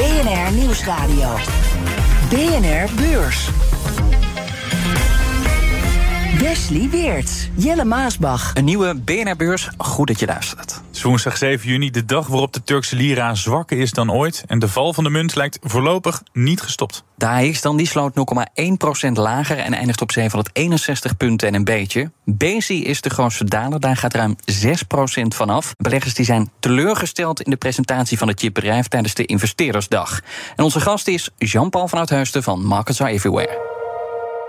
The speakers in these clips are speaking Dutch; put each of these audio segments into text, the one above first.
BNR Nieuwsradio. BNR Beurs. Wesley Weerts, Jelle Maasbach. Een nieuwe BNR-beurs. Goed dat je luistert. Is woensdag 7 juni, de dag waarop de Turkse lira zwakker is dan ooit. En de val van de munt lijkt voorlopig niet gestopt. De AX dan, die sloot 0,1% lager en eindigt op 761 punten en een beetje. Bezi is de grootste daler, daar gaat ruim 6% vanaf. Beleggers die zijn teleurgesteld in de presentatie van het chipbedrijf tijdens de investeerdersdag. En onze gast is Jean-Paul van Uithuisten van Markets Are Everywhere.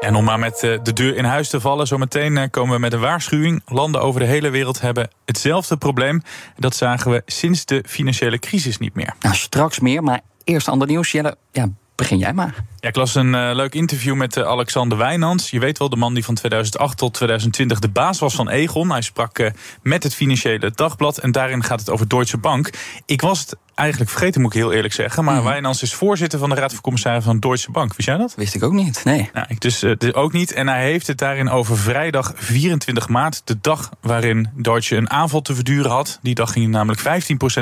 En om maar met eh, de deur in huis te vallen, zometeen eh, komen we met een waarschuwing. Landen over de hele wereld hebben hetzelfde probleem. Dat zagen we sinds de financiële crisis niet meer. Nou, straks meer, maar eerst ander nieuws. Jelle, ja, begin jij maar. Ja, ik las een uh, leuk interview met uh, Alexander Wijnands. Je weet wel, de man die van 2008 tot 2020 de baas was van Egon. Hij sprak uh, met het Financiële Dagblad en daarin gaat het over Deutsche Bank. Ik was het eigenlijk vergeten, moet ik heel eerlijk zeggen. Maar mm. Wijnands is voorzitter van de Raad van Commissarissen van Deutsche Bank. Wist jij dat? Wist ik ook niet, nee. Nou, ik dus, dus ook niet. En hij heeft het daarin over vrijdag 24 maart. De dag waarin Deutsche een aanval te verduren had. Die dag ging namelijk 15%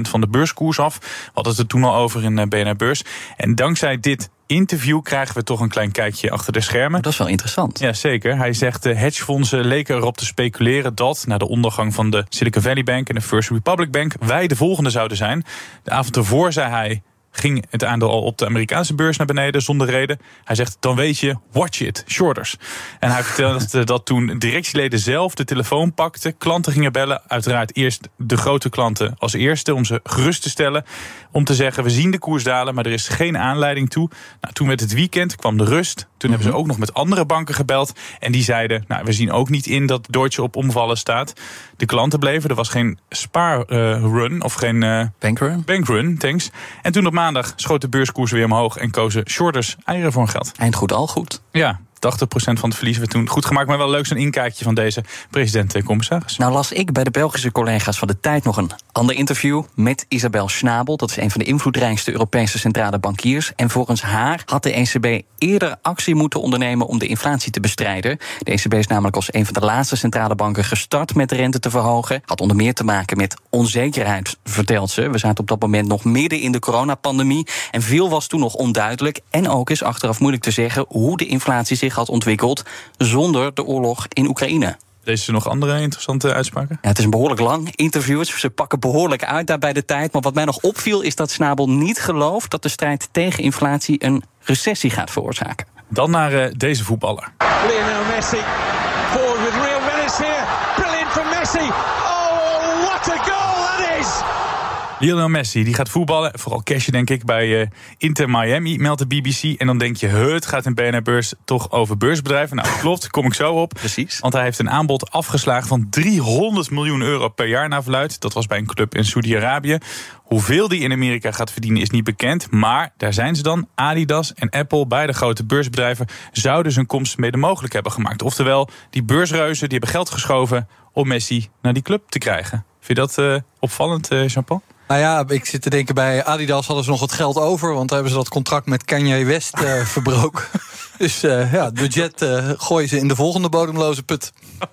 van de beurskoers af. We hadden het er toen al over in BNR Beurs. En dankzij dit interview krijgen we toch een klein kijkje achter de schermen. Dat is wel interessant. Ja, zeker. Hij zegt de hedgefondsen leken erop te speculeren dat na de ondergang van de Silicon Valley Bank en de First Republic Bank wij de volgende zouden zijn. De avond ervoor zei hij ging het aandeel al op de Amerikaanse beurs naar beneden zonder reden. Hij zegt, dan weet je, watch it, shorters. En hij vertelde dat toen directieleden zelf de telefoon pakten, klanten gingen bellen. Uiteraard eerst de grote klanten als eerste om ze gerust te stellen. Om te zeggen, we zien de koers dalen, maar er is geen aanleiding toe. Nou, toen met het weekend kwam de rust. Toen hebben ze ook nog met andere banken gebeld. En die zeiden, nou, we zien ook niet in dat Deutsche op omvallen staat. De klanten bleven, er was geen spaarrun uh, of geen uh, bankrun. bankrun, thanks. En toen op maandag schoot de beurskoers weer omhoog en kozen shorters eieren voor hun geld. Eind goed, al goed. Ja, 80% van het verlies werd toen goed gemaakt. Maar wel leuk zo'n inkijkje van deze president-commissaris. Nou las ik bij de Belgische collega's van de Tijd nog een ander interview met Isabel Schnabel. Dat is een van de invloedrijkste Europese centrale bankiers. En volgens haar had de ECB eerder actie moeten ondernemen om de inflatie te bestrijden. De ECB is namelijk als een van de laatste centrale banken gestart met de rente te verhogen. Had onder meer te maken met onzekerheid, vertelt ze. We zaten op dat moment nog midden in de coronapandemie. En veel was toen nog onduidelijk. En ook is achteraf moeilijk te zeggen hoe de inflatie zich had ontwikkeld zonder de oorlog in Oekraïne. Deze nog andere interessante uitspraken? Ja, het is een behoorlijk lang interview. Ze pakken behoorlijk uit daar bij de tijd. Maar wat mij nog opviel is dat Snabel niet gelooft dat de strijd tegen inflatie een recessie gaat veroorzaken. Dan naar uh, deze voetballer. Lionel Messi. Forward with real menace here. Brilliant from Messi. Oh, what a goal that is! Lionel Messi die gaat voetballen, vooral cashen denk ik, bij uh, Inter Miami, meldt de BBC. En dan denk je, het gaat in BNR Beurs toch over beursbedrijven. Nou, klopt, kom ik zo op. Precies. Want hij heeft een aanbod afgeslagen van 300 miljoen euro per jaar naar verluid. Dat was bij een club in Saudi-Arabië. Hoeveel die in Amerika gaat verdienen is niet bekend. Maar daar zijn ze dan. Adidas en Apple, beide grote beursbedrijven, zouden zijn komst mede mogelijk hebben gemaakt. Oftewel, die beursreuzen die hebben geld geschoven om Messi naar die club te krijgen. Vind je dat uh, opvallend, uh, Jean-Paul? Nou ja, ik zit te denken bij Adidas hadden ze nog wat geld over. Want hebben ze dat contract met Kanye West uh, verbroken. dus uh, ja, het budget uh, gooien ze in de volgende bodemloze put.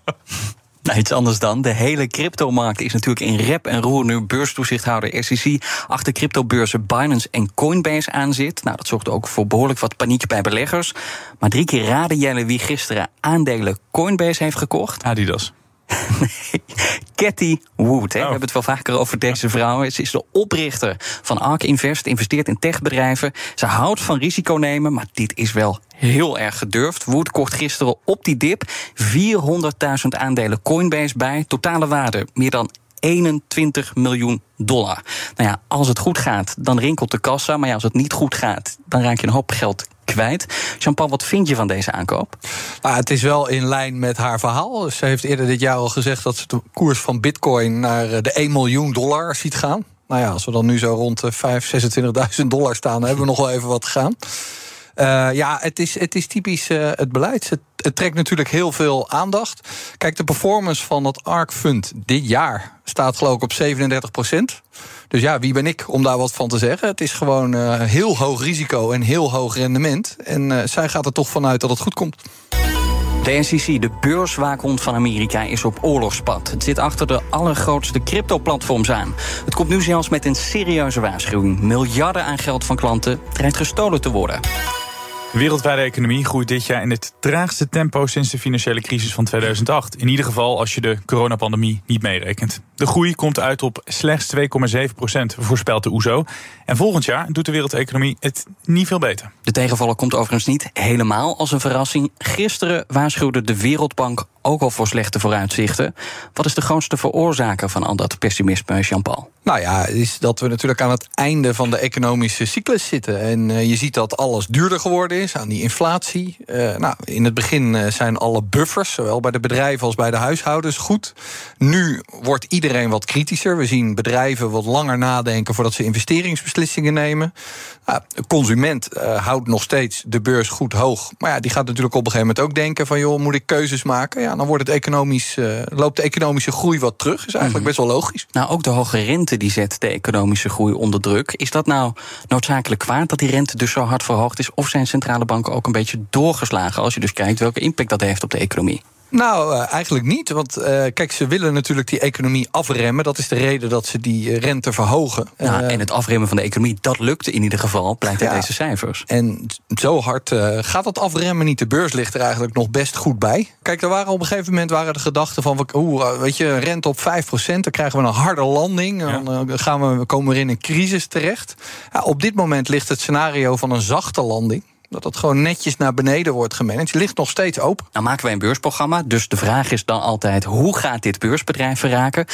Nou, iets anders dan. De hele cryptomarkt is natuurlijk in rep en roer nu beurstoezichthouder SEC achter cryptobeurzen Binance en Coinbase aan zit. Nou, dat zorgde ook voor behoorlijk wat paniek bij beleggers. Maar drie keer raden Jelle wie gisteren aandelen Coinbase heeft gekocht. Adidas. Nee, Cathy Wood. Hè. We hebben het wel vaker over deze vrouw. Ze is de oprichter van Ark Invest, investeert in techbedrijven. Ze houdt van risico nemen, maar dit is wel heel erg gedurfd. Wood kocht gisteren op die dip 400.000 aandelen Coinbase bij. Totale waarde meer dan 21 miljoen dollar. Nou ja, als het goed gaat, dan rinkelt de kassa. Maar ja, als het niet goed gaat, dan raak je een hoop geld kwijt. Jean-Paul, wat vind je van deze aankoop? Nou, het is wel in lijn met haar verhaal. Ze heeft eerder dit jaar al gezegd dat ze de koers van Bitcoin naar de 1 miljoen dollar ziet gaan. Nou ja, als we dan nu zo rond de 5.000, 26.000 dollar staan, dan hebben we nog wel even wat te gaan. Uh, ja, het is, het is typisch het beleid. Het, het, trekt natuurlijk heel veel aandacht. Kijk, de performance van dat ARK Fund dit jaar staat geloof ik op 37 procent. Dus ja, wie ben ik om daar wat van te zeggen? Het is gewoon uh, heel hoog risico en heel hoog rendement. En zij gaat er toch vanuit dat het goed komt. De NCC, de beurswaakhond van Amerika, is op oorlogspad. Het zit achter de allergrootste crypto-platforms aan. Het komt nu zelfs met een serieuze waarschuwing. Miljarden aan geld van klanten dreigt gestolen te worden. De wereldwijde economie groeit dit jaar in het traagste tempo sinds de financiële crisis van 2008. In ieder geval als je de coronapandemie niet meerekent. De groei komt uit op slechts 2,7 procent, voorspelt de OESO. En volgend jaar doet de wereldeconomie het niet veel beter. De tegenvaller komt overigens niet helemaal als een verrassing. Gisteren waarschuwde de Wereldbank ook al voor slechte vooruitzichten. Wat is de grootste veroorzaker van al dat pessimisme, Jean-Paul? Nou ja, is dat we natuurlijk aan het einde van de economische cyclus zitten. En uh, je ziet dat alles duurder geworden is aan die inflatie. Uh, nou, in het begin uh, zijn alle buffers, zowel bij de bedrijven als bij de huishoudens, goed. Nu wordt iedereen wat kritischer. We zien bedrijven wat langer nadenken voordat ze investeringsbeslissingen nemen. Nou, de consument houdt nog steeds de beurs goed hoog. Maar ja, die gaat natuurlijk op een gegeven moment ook denken: van joh, moet ik keuzes maken? Ja, dan wordt het economisch, loopt de economische groei wat terug. Is eigenlijk best wel logisch. Nou, ook de hoge rente die zet de economische groei onder druk. Is dat nou noodzakelijk kwaad dat die rente dus zo hard verhoogd is? Of zijn centrale banken ook een beetje doorgeslagen als je dus kijkt welke impact dat heeft op de economie? Nou, uh, eigenlijk niet. Want uh, kijk, ze willen natuurlijk die economie afremmen. Dat is de reden dat ze die uh, rente verhogen. Nou, en het afremmen van de economie, dat lukte in ieder geval, blijkt uit ja, deze cijfers. En zo hard gaat dat afremmen niet. De beurs ligt er eigenlijk nog best goed bij. Kijk, er waren op een gegeven moment waren de gedachten van... Oeh, weet je, rente op 5%, dan krijgen we een harde landing. Ja. Dan gaan we, komen we in een crisis terecht. Ja, op dit moment ligt het scenario van een zachte landing dat het gewoon netjes naar beneden wordt gemanaged. ligt nog steeds open. Nou maken wij een beursprogramma, dus de vraag is dan altijd... hoe gaat dit beursbedrijf verraken?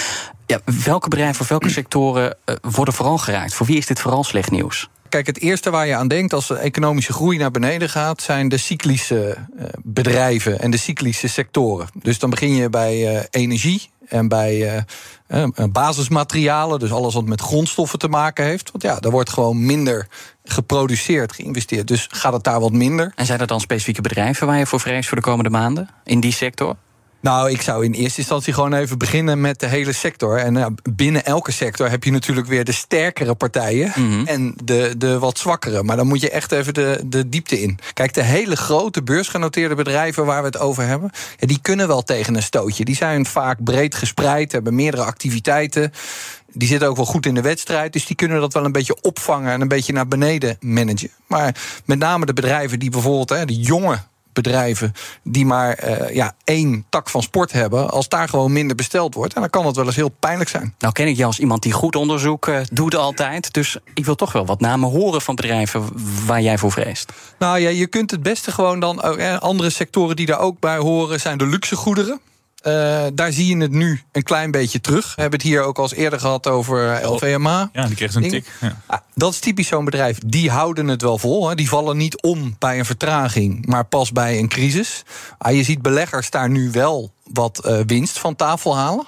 Ja, welke bedrijven of welke sectoren uh, worden vooral geraakt? Voor wie is dit vooral slecht nieuws? Kijk, het eerste waar je aan denkt als de economische groei naar beneden gaat, zijn de cyclische uh, bedrijven en de cyclische sectoren. Dus dan begin je bij uh, energie en bij uh, basismaterialen, dus alles wat met grondstoffen te maken heeft. Want ja, daar wordt gewoon minder geproduceerd, geïnvesteerd. Dus gaat het daar wat minder. En zijn er dan specifieke bedrijven waar je voor vreest voor de komende maanden in die sector? Nou, ik zou in eerste instantie gewoon even beginnen met de hele sector. En uh, binnen elke sector heb je natuurlijk weer de sterkere partijen mm -hmm. en de, de wat zwakkere. Maar dan moet je echt even de, de diepte in. Kijk, de hele grote beursgenoteerde bedrijven waar we het over hebben, ja, die kunnen wel tegen een stootje. Die zijn vaak breed gespreid, hebben meerdere activiteiten. Die zitten ook wel goed in de wedstrijd. Dus die kunnen dat wel een beetje opvangen en een beetje naar beneden managen. Maar met name de bedrijven die bijvoorbeeld, hè, de jonge bedrijven die maar uh, ja, één tak van sport hebben, als daar gewoon minder besteld wordt, en dan kan dat wel eens heel pijnlijk zijn. Nou ken ik je als iemand die goed onderzoek uh, doet altijd, dus ik wil toch wel wat namen horen van bedrijven waar jij voor vreest. Nou ja, je kunt het beste gewoon dan, uh, andere sectoren die daar ook bij horen, zijn de luxe goederen. Uh, daar zie je het nu een klein beetje terug. We hebben het hier ook al eens eerder gehad over LVMA. Ja, die kreeg zo'n tik. Ja. Ah, dat is typisch zo'n bedrijf. Die houden het wel vol. Hè. Die vallen niet om bij een vertraging, maar pas bij een crisis. Ah, je ziet beleggers daar nu wel wat uh, winst van tafel halen.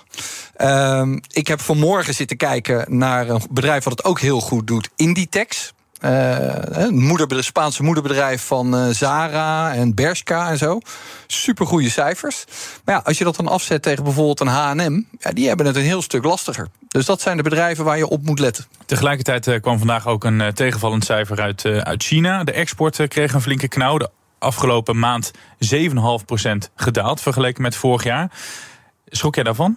Uh, ik heb vanmorgen zitten kijken naar een bedrijf wat het ook heel goed doet, Inditex. Uh, Spaanse moederbedrijf van uh, Zara en Bershka en zo. Supergoeie cijfers. Maar ja, als je dat dan afzet tegen bijvoorbeeld een H&M... Ja, die hebben het een heel stuk lastiger. Dus dat zijn de bedrijven waar je op moet letten. Tegelijkertijd uh, kwam vandaag ook een tegenvallend cijfer uit, uit China. De export kreeg een flinke knauw. De afgelopen maand 7,5% gedaald vergeleken met vorig jaar. Schrok jij daarvan?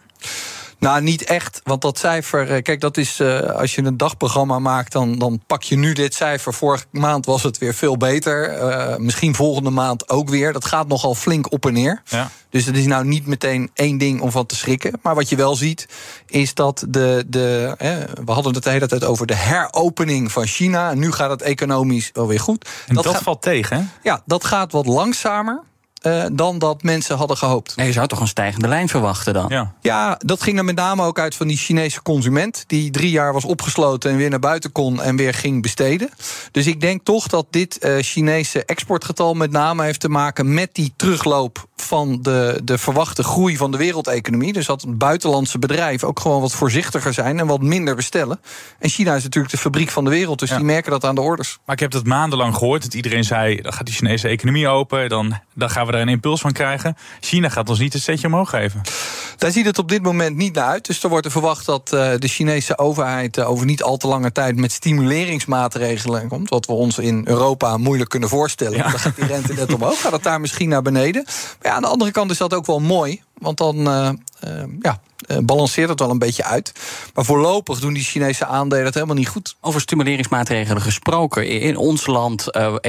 Nou, niet echt. Want dat cijfer, kijk, dat is uh, als je een dagprogramma maakt, dan, dan pak je nu dit cijfer. Vorige maand was het weer veel beter. Uh, misschien volgende maand ook weer. Dat gaat nogal flink op en neer. Ja. Dus het is nou niet meteen één ding om van te schrikken. Maar wat je wel ziet, is dat de. de we hadden het de hele tijd over de heropening van China. En nu gaat het economisch wel weer goed. En dat, dat gaat, valt tegen, hè? Ja, dat gaat wat langzamer. Uh, dan dat mensen hadden gehoopt. Nee, je zou toch een stijgende lijn verwachten dan? Ja. ja, dat ging er met name ook uit van die Chinese consument... die drie jaar was opgesloten en weer naar buiten kon... en weer ging besteden. Dus ik denk toch dat dit uh, Chinese exportgetal met name heeft te maken met die terugloop van de, de verwachte groei van de wereldeconomie. Dus dat buitenlandse bedrijven ook gewoon wat voorzichtiger zijn en wat minder bestellen. En China is natuurlijk de fabriek van de wereld, dus die merken dat aan de orders. Maar ik heb dat maandenlang gehoord. Dat iedereen zei: dan gaat die Chinese economie open, dan, dan gaan we daar een impuls van krijgen. China gaat ons niet een setje omhoog geven. Daar ziet het op dit moment niet naar uit. Dus er wordt er verwacht dat uh, de Chinese overheid uh, over niet al te lange tijd met stimuleringsmaatregelen komt. Wat we ons in Europa moeilijk kunnen voorstellen. Ja. Dan gaat die rente net omhoog. Gaat het daar misschien naar beneden? Maar ja, aan de andere kant is dat ook wel mooi. Want dan uh, uh, ja, uh, balanceert het wel een beetje uit. Maar voorlopig doen die Chinese aandelen het helemaal niet goed. Over stimuleringsmaatregelen gesproken. In ons land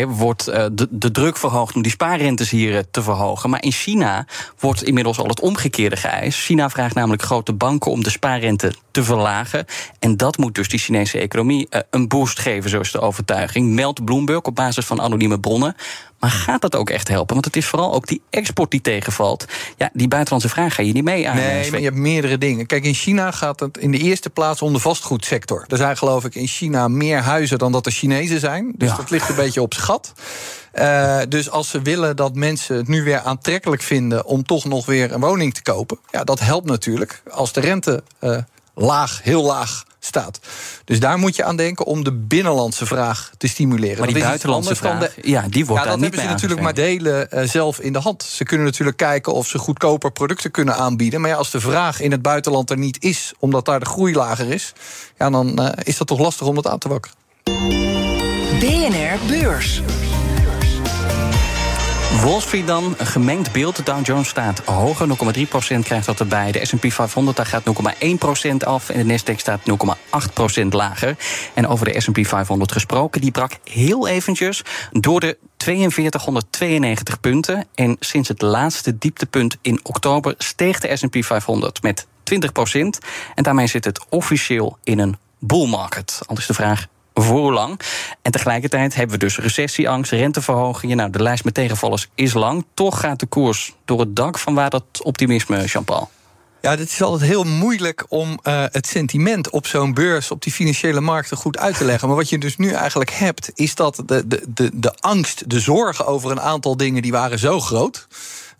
wordt de, de, druk verhoogd om die spaarrentes hier te verhogen. Maar in China wordt inmiddels al het omgekeerde geëist. China vraagt namelijk grote banken om de spaarrente te verlagen. En dat moet dus die Chinese economie een boost geven, zo is de overtuiging. Meldt Bloomberg op basis van anonieme bronnen. Maar gaat dat ook echt helpen? Want het is vooral ook die export die tegenvalt. Ja, die buitenlandse vraag ga je niet mee aan. Nee, maar je hebt meerdere dingen. Kijk, in China gaat het in de eerste plaats om de vastgoedsector. Er zijn geloof ik in China meer huizen dan dat er Chinezen zijn. Dus dat ligt een beetje op schat. Uh, dus als ze willen dat mensen het nu weer aantrekkelijk vinden om toch nog weer een woning te kopen, ja, dat helpt natuurlijk. Als de rente uh, laag, heel laag staat. Dus daar moet je aan denken om de binnenlandse vraag te stimuleren. Maar die buitenlandse vraag, de, ja, die wordt ja, dat hebben ze natuurlijk maar delen uh, zelf in de hand. Ze kunnen natuurlijk kijken of ze goedkoper producten kunnen aanbieden. Maar ja, als de vraag in het buitenland er niet is, omdat daar de groei lager is, ja, dan uh, is dat toch lastig om dat aan te wakkeren. BNR Beurs. Wall Street dan, een gemengd beeld. De Dow Jones staat hoger, 0,3% krijgt dat erbij. De S&P 500 daar gaat 0,1% af en de Nasdaq staat 0,8% lager. En over de S&P 500 gesproken, die brak heel eventjes door de 4292 punten. En sinds het laatste dieptepunt in oktober steeg de S&P 500 met 20%. En daarmee zit het officieel in een bull market. Al is de vraag, voor lang. En tegelijkertijd hebben we dus recessieangst, renteverhogingen. Nou, de lijst met tegenvallers is lang. Toch gaat de koers door het dak. Van waar dat optimisme, Jean-Paul? Ja, het is altijd heel moeilijk om uh, het sentiment op zo'n beurs, op die financiële markten goed uit te leggen. Maar wat je dus nu eigenlijk hebt, is dat de, de, de, de angst, de zorgen over een aantal dingen, die waren zo groot.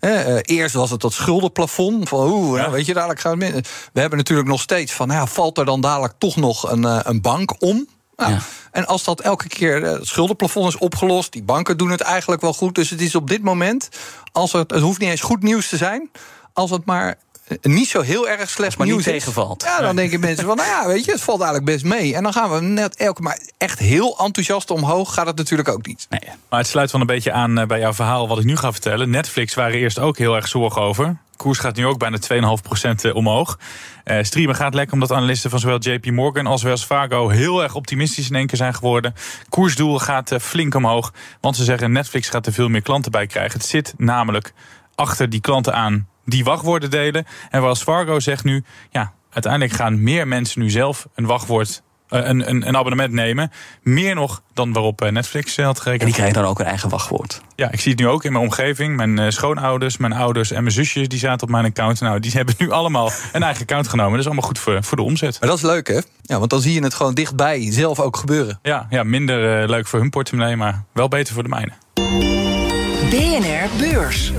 Uh, eerst was het dat schuldenplafond. Van oeh, ja. weet je, dadelijk gaan we. We hebben natuurlijk nog steeds van, ja, valt er dan dadelijk toch nog een, uh, een bank om? Nou, ja. En als dat elke keer het schuldenplafond is opgelost, die banken doen het eigenlijk wel goed. Dus het is op dit moment, als het, het hoeft niet eens goed nieuws te zijn, als het maar niet zo heel erg slecht maar nieuws niet tegenvalt. Ja, dan denken mensen van, nou ja, weet je, het valt eigenlijk best mee. En dan gaan we net elke, maar echt heel enthousiast omhoog gaat het natuurlijk ook niet. Nee. Maar het sluit wel een beetje aan bij jouw verhaal wat ik nu ga vertellen. Netflix waren eerst ook heel erg zorgen over. Koers gaat nu ook bijna 2,5% omhoog. Uh, streamen gaat lekker omdat analisten van zowel JP Morgan als Wells Fargo heel erg optimistisch in één keer zijn geworden. Koersdoel gaat uh, flink omhoog, want ze zeggen Netflix gaat er veel meer klanten bij krijgen. Het zit namelijk achter die klanten aan die wachtwoorden delen. En Wells Fargo zegt nu, ja, uiteindelijk gaan meer mensen nu zelf een wachtwoord een, een, een, abonnement nemen. Meer nog dan waarop Netflix had gerekend. En die krijgen dan ook een eigen wachtwoord. Ja, ik zie het nu ook in mijn omgeving. Mijn schoonouders, mijn ouders en mijn zusjes die zaten op mijn account. Nou, die hebben nu allemaal een eigen account genomen. Dat is allemaal goed voor, voor de omzet. Maar dat is leuk, hè? Ja, want dan zie je het gewoon dichtbij zelf ook gebeuren. Ja, ja minder uh, leuk voor hun portemonnee, maar wel beter voor de mijne. BNR Beurs.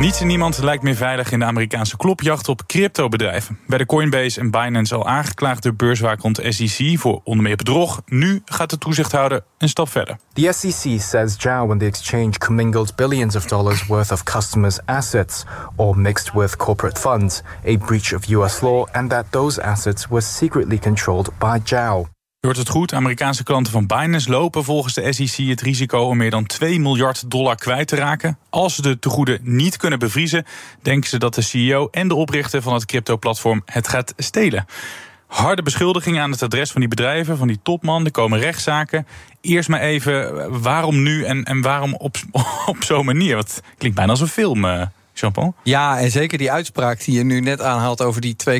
Niets en niemand lijkt meer veilig in de Amerikaanse klopjacht op cryptobedrijven. Bij de Coinbase en Binance al aangeklaagd door beurswaakhond SEC voor onder meer bedrog. Nu gaat de toezichthouder een stap verder. The SEC says Zhao and the exchange commingled billions of dollars worth of customers' assets, or mixed with corporate funds, a breach of US law, and that those assets were secretly controlled by Zhao. Hoort het goed, Amerikaanse klanten van Binance lopen volgens de SEC het risico om meer dan 2 miljard dollar kwijt te raken. Als ze de tegoeden niet kunnen bevriezen, denken ze dat de CEO en de oprichter van het crypto-platform het gaat stelen. Harde beschuldigingen aan het adres van die bedrijven, van die topman. Er komen rechtszaken. Eerst maar even, waarom nu en, en waarom op, op zo'n manier? Het klinkt bijna als een film. Jean-Paul? Ja, en zeker die uitspraak die je nu net aanhaalt over die 2,2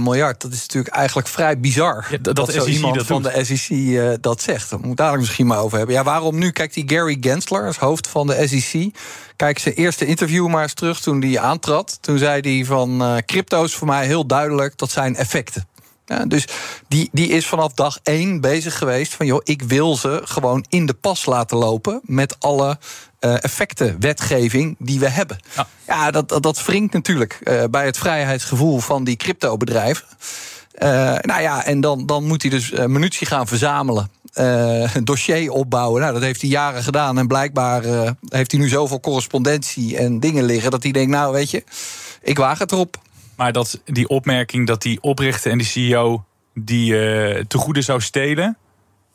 miljard. Dat is natuurlijk eigenlijk vrij bizar. Ja, dat, dat zo SEC iemand dat van de SEC uh, dat zegt. Daar moet dadelijk misschien maar over hebben. Ja, waarom nu? Kijk, die Gary Gensler, als hoofd van de SEC. Kijk zijn eerste interview maar eens terug toen hij aantrad. Toen zei hij van uh, crypto's voor mij heel duidelijk, dat zijn effecten. Ja, dus die, die is vanaf dag één bezig geweest van... joh, ik wil ze gewoon in de pas laten lopen... met alle uh, effecten, wetgeving die we hebben. Ja, ja dat, dat, dat wringt natuurlijk uh, bij het vrijheidsgevoel van die cryptobedrijven. Uh, nou ja, en dan, dan moet hij dus munitie gaan verzamelen. een dossier opbouwen. Nou, dat heeft hij jaren gedaan. En blijkbaar heeft hij nu zoveel correspondentie en dingen liggen... dat hij denkt, nou weet je, ik waag het erop. Maar dat die opmerking dat die oprichter en die CEO die uh, te goede zou stelen,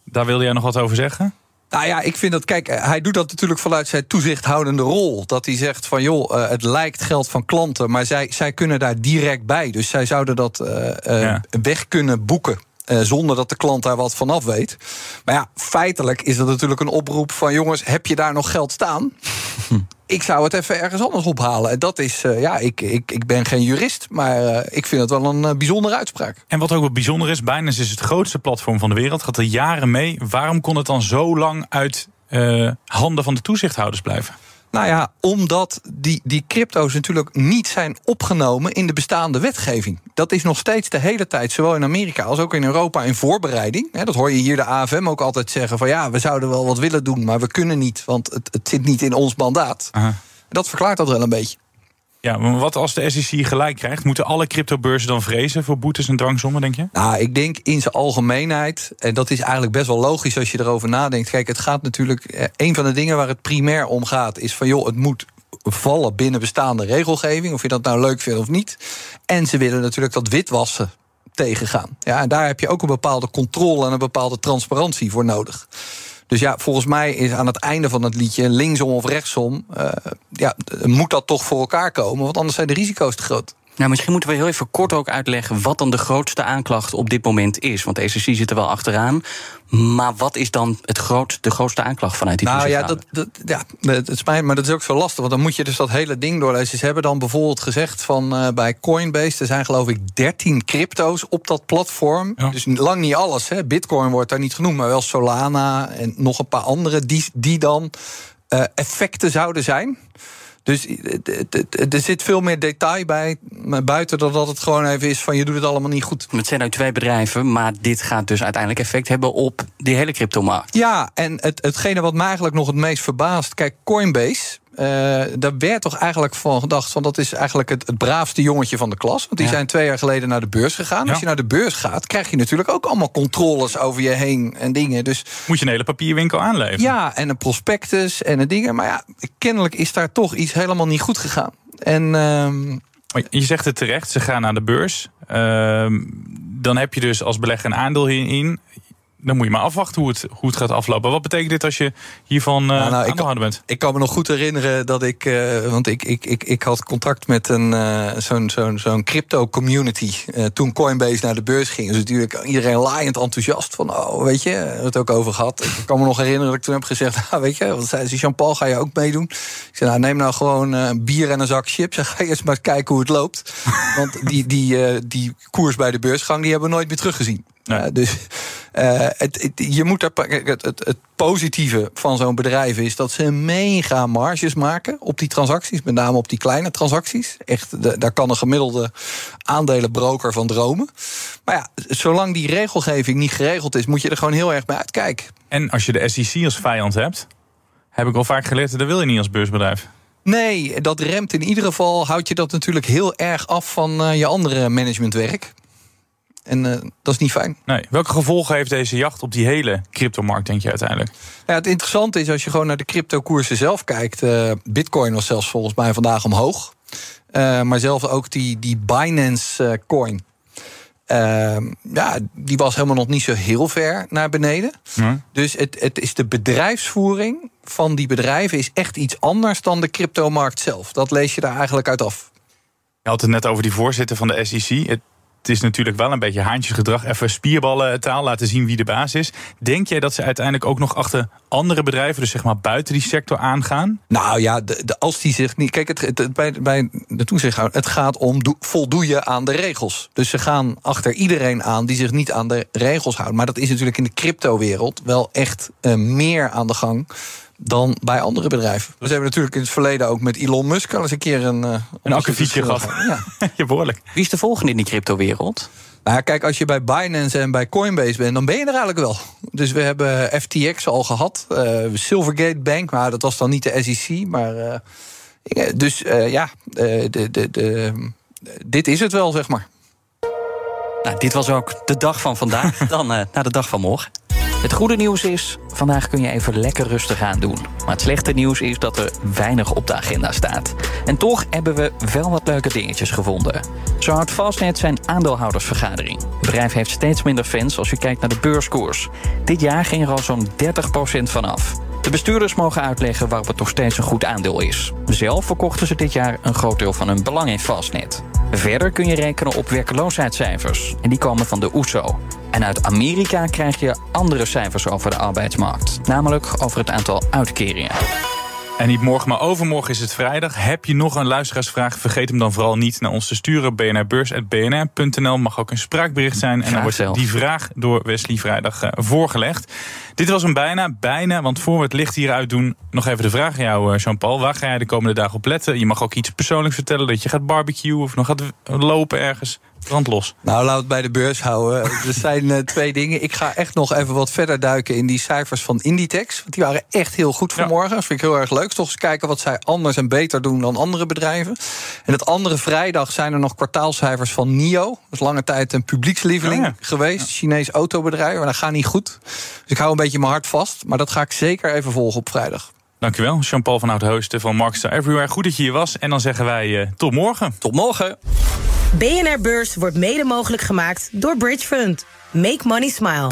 daar wilde jij nog wat over zeggen? Nou ja, ik vind dat, kijk, hij doet dat natuurlijk vanuit zijn toezichthoudende rol. Dat hij zegt van, joh, uh, het lijkt geld van klanten, maar zij, zij kunnen daar direct bij. Dus zij zouden dat uh, ja. weg kunnen boeken. Uh, zonder dat de klant daar wat van af weet. Maar ja, feitelijk is dat natuurlijk een oproep van: jongens, heb je daar nog geld staan? ik zou het even ergens anders ophalen. En dat is, uh, ja, ik, ik, ik ben geen jurist, maar uh, ik vind het wel een bijzondere uitspraak. En wat ook wel bijzonder is, Binance is het grootste platform van de wereld, gaat er jaren mee. Waarom kon het dan zo lang uit handen van de toezichthouders blijven? Nou ja, omdat die, die crypto's natuurlijk niet zijn opgenomen in de bestaande wetgeving. Dat is nog steeds de hele tijd, zowel in Amerika als ook in Europa, in voorbereiding. Dat hoor je hier de AFM ook altijd zeggen: van ja, we zouden wel wat willen doen, maar we kunnen niet, want het, het zit niet in ons mandaat. Aha. Dat verklaart dat wel een beetje. Ja, maar wat als de SEC gelijk krijgt? Moeten alle cryptobeurzen dan vrezen voor boetes en dwangsommen, denk je? Nou, ik denk in zijn algemeenheid, en dat is eigenlijk best wel logisch als je erover nadenkt. Kijk, het gaat natuurlijk. Eh, een van de dingen waar het primair om gaat, is van joh, het moet vallen binnen bestaande regelgeving. Of je dat nou leuk vindt of niet. En ze willen natuurlijk dat witwassen tegengaan. Ja, en daar heb je ook een bepaalde controle en een bepaalde transparantie voor nodig. Dus ja, volgens mij is aan het einde van het liedje, linksom of rechtsom, uh, ja, moet dat toch voor elkaar komen, want anders zijn de risico's te groot. Nou, misschien moeten we heel even kort ook uitleggen wat dan de grootste aanklacht op dit moment is. Want de SEC zit er wel achteraan. Maar wat is dan het groot, de grootste aanklacht vanuit die Nou ja, dat, dat, ja, het spijt maar dat is ook zo lastig. Want dan moet je dus dat hele ding doorlezen. Ze hebben dan bijvoorbeeld gezegd van uh, bij Coinbase... er zijn geloof ik 13 crypto's op dat platform. Ja. Dus lang niet alles. Hè. Bitcoin wordt daar niet genoemd, maar wel Solana... en nog een paar andere die, die dan uh, effecten zouden zijn... Dus er zit veel meer detail bij, buiten dan dat het gewoon even is van je doet het allemaal niet goed. Het zijn nou twee bedrijven, maar dit gaat dus uiteindelijk effect hebben op die hele cryptomarkt. Ja, en het, hetgene wat mij eigenlijk nog het meest verbaast, kijk, Coinbase daar werd toch eigenlijk van gedacht: van dat is eigenlijk het, het braafste jongetje van de klas. Want die zijn twee jaar geleden naar de beurs gegaan. Als je naar de beurs gaat, krijg je natuurlijk ook allemaal controles over je heen en dingen. Dus, Moet je een hele papierwinkel aanleveren? Ja, en een prospectus en een dingen. Maar ja, kennelijk is daar toch iets helemaal niet goed gegaan. En. Uh, je zegt het terecht, ze gaan naar de beurs. Uh, dan heb je dus als belegger een aandeel hierin dan moet je maar afwachten hoe het, hoe het gaat aflopen. Wat betekent dit als je hiervan uh, nou, nou, ik kan, bent? Ik kan me nog goed herinneren dat ik... Uh, want ik, ik, ik, ik had contact met een uh, zo'n zo'n zo'n crypto-community... toen Coinbase naar de beurs ging. Dus natuurlijk iedereen laaiend enthousiast van... oh, weet je, het ook over gehad. Ik kan me nog herinneren dat ik toen heb gezegd... Nou, weet je, wat zei ze, Jean-Paul, ga je ook meedoen? Ik zei, nou, neem nou gewoon een bier en een zak chips... en ga eerst maar kijken hoe het loopt. Want die, die, die koers bij de beursgang... die hebben we nooit meer teruggezien. Nee. dus uh, het, je moet er, het, het, positieve van zo'n bedrijf is dat ze mega marges maken op die transacties, met name op die kleine transacties. Echt, de, daar kan een gemiddelde aandelenbroker van dromen. Maar ja, zolang die regelgeving niet geregeld is, moet je er gewoon heel erg bij uitkijken. En als je de SEC als vijand hebt, heb ik al vaak geleerd, dat wil je niet als beursbedrijf. Nee, dat remt in ieder geval, houdt je dat natuurlijk heel erg af van uh, je andere managementwerk. En uh, dat is niet fijn. Nee. Welke gevolgen heeft deze jacht op die hele cryptomarkt, denk je uiteindelijk? Ja, het interessante is als je gewoon naar de cryptokoersen zelf kijkt. Uh, Bitcoin was zelfs volgens mij vandaag omhoog. Uh, maar zelfs ook die, die Binance coin. ja, die was helemaal nog niet zo heel ver naar beneden. Dus het, het is de bedrijfsvoering van die bedrijven is echt iets anders dan de cryptomarkt zelf. Dat lees je daar eigenlijk uit af. Je had het net over die voorzitter van de SEC. Het het is natuurlijk wel een beetje haantjesgedrag. Even spierballen taal laten zien wie de baas is. Denk jij dat ze uiteindelijk ook nog achter andere bedrijven, dus zeg maar buiten die sector, aangaan? Nou ja, de, als die zich niet. Kijk, het, bij, bij de toezichthouder, het gaat om do, voldoe je aan de regels. Dus ze gaan achter iedereen aan die zich niet aan de regels houdt. Maar dat is natuurlijk in de cryptowereld wel echt uh, meer aan de gang dan bij andere bedrijven. We hebben natuurlijk in het verleden ook met Elon Musk al eens een keer een... Uh, een akkefietje gehad. Ja. ja, behoorlijk. Wie is de volgende in die cryptowereld? Nou, kijk, als je bij Binance en bij Coinbase bent, dan ben je er eigenlijk wel. Dus we hebben FTX al gehad, uh, Silvergate Bank, maar dat was dan niet de SEC. Maar, uh, dus uh, ja, de, de, de, dit is het wel, zeg maar. Nou, dit was ook de dag van vandaag, dan naar de dag van morgen. Het goede nieuws is, vandaag kun je even lekker rustig aan doen. Maar het slechte nieuws is dat er weinig op de agenda staat. En toch hebben we wel wat leuke dingetjes gevonden. Zo houdt Fastnet zijn aandeelhoudersvergadering. Het bedrijf heeft steeds minder fans als je kijkt naar de beurskoers. Dit jaar ging er al zo'n 30% vanaf. De bestuurders mogen uitleggen waarop het nog steeds een goed aandeel is. Zelf verkochten ze dit jaar een groot deel van hun belang in Fastnet. Verder kun je rekenen op werkloosheidscijfers. En die komen van de OESO. E en uit Amerika krijg je andere cijfers over de arbeidsmarkt. Namelijk over het aantal uitkeringen. En niet morgen, maar overmorgen is het vrijdag. Heb je nog een luisteraarsvraag? Vergeet hem dan vooral niet naar ons te sturen. bnrbeurs.bnr.nl mag ook een spraakbericht zijn. En dan wordt die vraag door Wesley vrijdag uh, voorgelegd. Dit was hem bijna, bijna. Want voor we het licht hieruit doen, nog even de vraag aan jou, eh, Jean-Paul. Waar ga jij de komende dagen op letten? Je mag ook iets persoonlijks vertellen. Dat je gaat barbecuen of nog gaat lopen ergens. Nou, laten we het bij de beurs houden. er zijn uh, twee dingen. Ik ga echt nog even wat verder duiken in die cijfers van Inditex. Want die waren echt heel goed vanmorgen. Ja. Dat vind ik heel erg leuk. Toch eens kijken wat zij anders en beter doen dan andere bedrijven. En het andere vrijdag zijn er nog kwartaalcijfers van NIO. Dat is lange tijd een publiekslieveling oh ja. geweest. Ja. Chinees autobedrijf. Maar dat gaat niet goed. Dus ik hou een beetje mijn hart vast. Maar dat ga ik zeker even volgen op vrijdag. Dankjewel, Jean-Paul van Oudhoosten van Markster Everywhere. Goed dat je hier was. En dan zeggen wij uh, tot morgen. Tot morgen. BNR Beurs wordt mede mogelijk gemaakt door Bridge Fund. Make money smile.